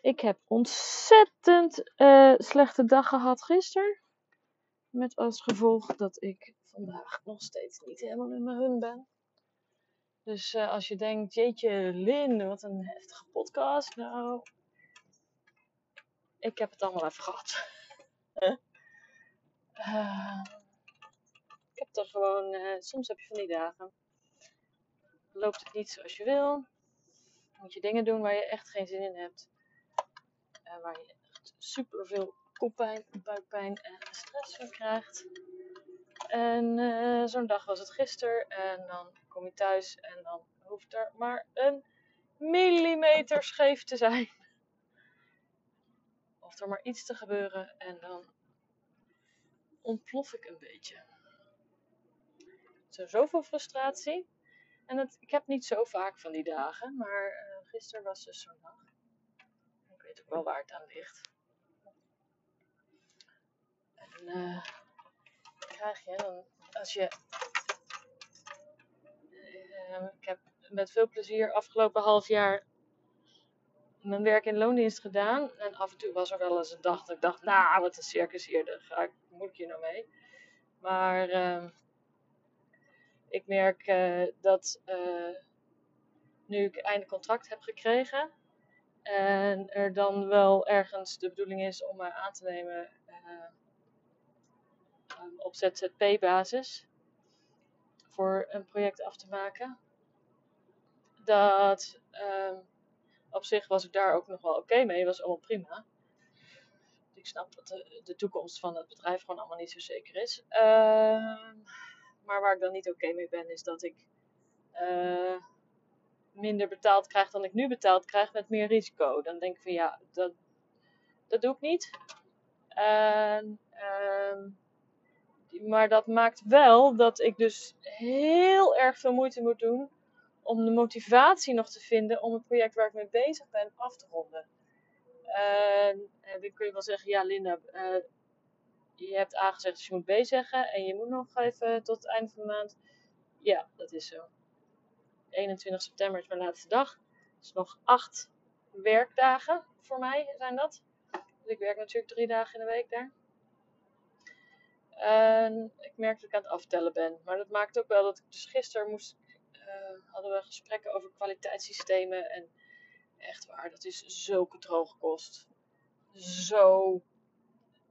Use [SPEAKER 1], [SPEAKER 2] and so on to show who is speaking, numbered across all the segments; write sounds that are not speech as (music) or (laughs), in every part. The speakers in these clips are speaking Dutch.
[SPEAKER 1] ik heb ontzettend uh, slechte dag gehad gisteren. Met als gevolg dat ik vandaag nog steeds niet helemaal in mijn run ben. Dus uh, als je denkt, jeetje Lin, wat een heftige podcast. Nou, ik heb het allemaal even gehad. uh, (laughs) ik heb er gewoon, soms heb je van die dagen. Loopt het niet zoals je wil. Moet je dingen doen waar je echt geen zin in hebt. Uh, waar je echt super veel koppijn, buikpijn en stress van krijgt. En uh, zo'n dag was het gisteren. En dan kom je thuis en dan hoeft er maar een millimeter scheef te zijn. Of er maar iets te gebeuren en dan ontplof ik een beetje. Zo, zoveel frustratie. En het, ik heb niet zo vaak van die dagen, maar uh, gisteren was dus zo'n dag. Wel waar het aan ligt. En uh, krijg je dan, als je. Uh, ik heb met veel plezier afgelopen half jaar mijn werk in loondienst gedaan. En af en toe was er wel eens een dag dat ik dacht, nou, wat een circus hier, daar ga ik, moet ik hier nou mee. Maar uh, ik merk uh, dat nu ik einde contract heb gekregen en er dan wel ergens de bedoeling is om mij aan te nemen um, op ZZP-basis voor een project af te maken. Dat um, op zich was ik daar ook nog wel oké okay mee, was allemaal prima. Ik snap dat de, toekomst van het bedrijf gewoon allemaal niet zo zeker is. Uh, maar waar ik dan niet oké mee ben, is dat ik uh, minder betaald krijg dan ik nu betaald krijg met meer risico. Dan denk ik van ja, dat, dat doe ik niet. En, uh, maar dat maakt wel dat ik dus heel erg veel moeite moet doen om de motivatie nog te vinden om het project waar ik mee bezig ben af te ronden. en dan kun je wel zeggen, ja Linda, uh, je hebt A gezegd dus je moet B zeggen en je moet nog even tot het einde van de maand. Ja, dat is zo. 21 september is mijn laatste dag. Dus nog acht werkdagen voor mij zijn dat. Dus ik werk natuurlijk drie dagen in de week daar. En ik merk dat ik aan het aftellen ben. Maar dat maakt ook wel dat ik dus gisteren moest, uh, hadden we gesprekken over kwaliteitssystemen. En echt waar, dat is zulke droge kost. Zo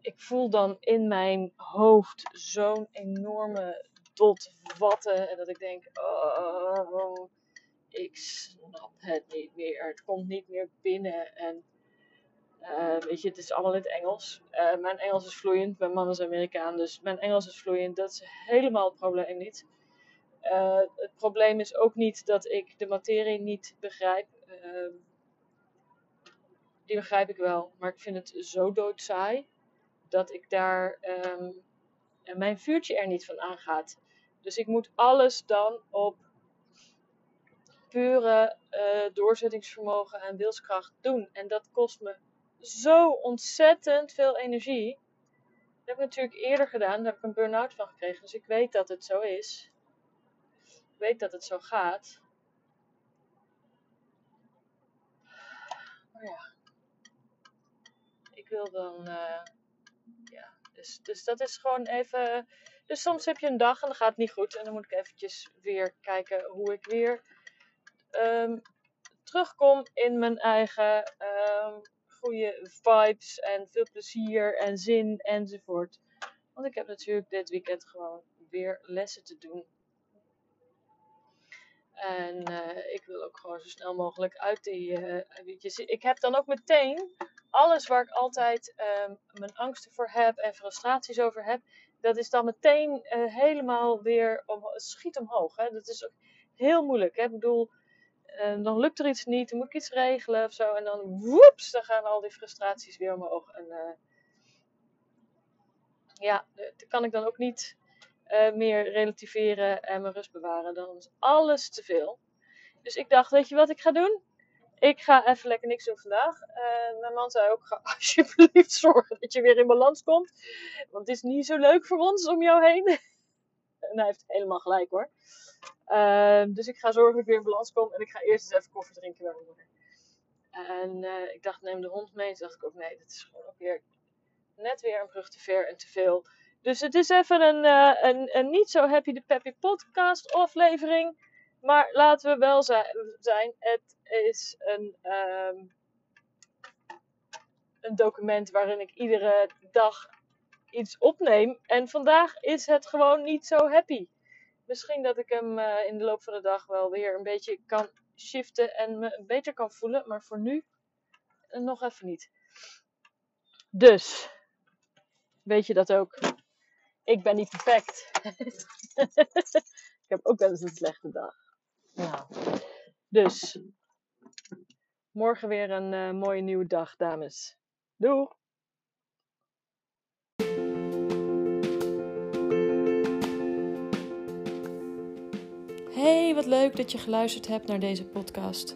[SPEAKER 1] ik voel dan in mijn hoofd zo'n enorme dot watten. En dat ik denk, oh, ik snap het niet meer. Het komt niet meer binnen. En uh, weet je, het is allemaal in het Engels. Uh, mijn Engels is vloeiend. Mijn man is Amerikaan, dus mijn Engels is vloeiend. Dat is helemaal het probleem niet. Uh, het probleem is ook niet dat ik de materie niet begrijp. die begrijp ik wel, maar ik vind het zo doodsaai dat ik daar um, mijn vuurtje er niet van aangaat. Dus ik moet alles dan op pure uh, doorzettingsvermogen en wilskracht doen. En dat kost me zo ontzettend veel energie. Dat heb ik natuurlijk eerder gedaan. Daar heb ik een burn-out van gekregen. Dus ik weet dat het zo is. Ik weet dat het zo gaat. Maar ja. Ik wil dan... Uh, dus, dus dat is gewoon even. Dus soms heb je een dag en dan gaat het niet goed. En dan moet ik eventjes weer kijken hoe ik weer um, terugkom in mijn eigen um, goede vibes en veel plezier en zin enzovoort. Want ik heb natuurlijk dit weekend gewoon weer lessen te doen. En uh, ik wil ook gewoon zo snel mogelijk uit die. Uh, ik heb dan ook meteen alles waar ik altijd um, mijn angsten voor heb en frustraties over heb, dat is dan meteen uh, helemaal weer om, schiet omhoog. Hè? Dat is ook heel moeilijk. Hè? Ik bedoel, dan lukt er iets niet, dan moet ik iets regelen of zo. En dan woeps, dan gaan al die frustraties weer omhoog. En ja, dat kan ik dan ook niet eh, meer relativeren en mijn rust bewaren. Dan is alles te veel. Dus ik dacht, weet je wat ik ga doen? Ik ga even lekker niks doen vandaag. Uh, mijn man zei ook, ga (laughs) alsjeblieft zorgen dat je weer in balans komt. Want het is niet zo leuk voor ons om jou heen. (laughs) en hij heeft helemaal gelijk hoor. Uh, dus ik ga zorgen dat ik weer in balans kom. En ik ga eerst eens even koffie drinken bij mijn moeder. En uh, ik dacht, neem de hond mee. Toen dacht ik ook, nee, dat is gewoon ook weer net weer een brug te ver en te veel. Dus het is even een, uh, een, niet zo happy de peppy podcast aflevering. Maar laten we wel zijn, het is een, um, een document waarin ik iedere dag iets opneem. En vandaag is het gewoon niet zo happy. Misschien dat ik hem uh, in de loop van de dag wel weer een beetje kan shiften en me beter kan voelen. Maar voor nu uh, nog even niet. Dus, weet je dat ook? Ik ben niet perfect. (laughs) ik heb ook wel eens een slechte dag. Dus morgen weer een uh, mooie nieuwe dag, dames. Doei! Hey, wat leuk dat je geluisterd hebt naar deze podcast.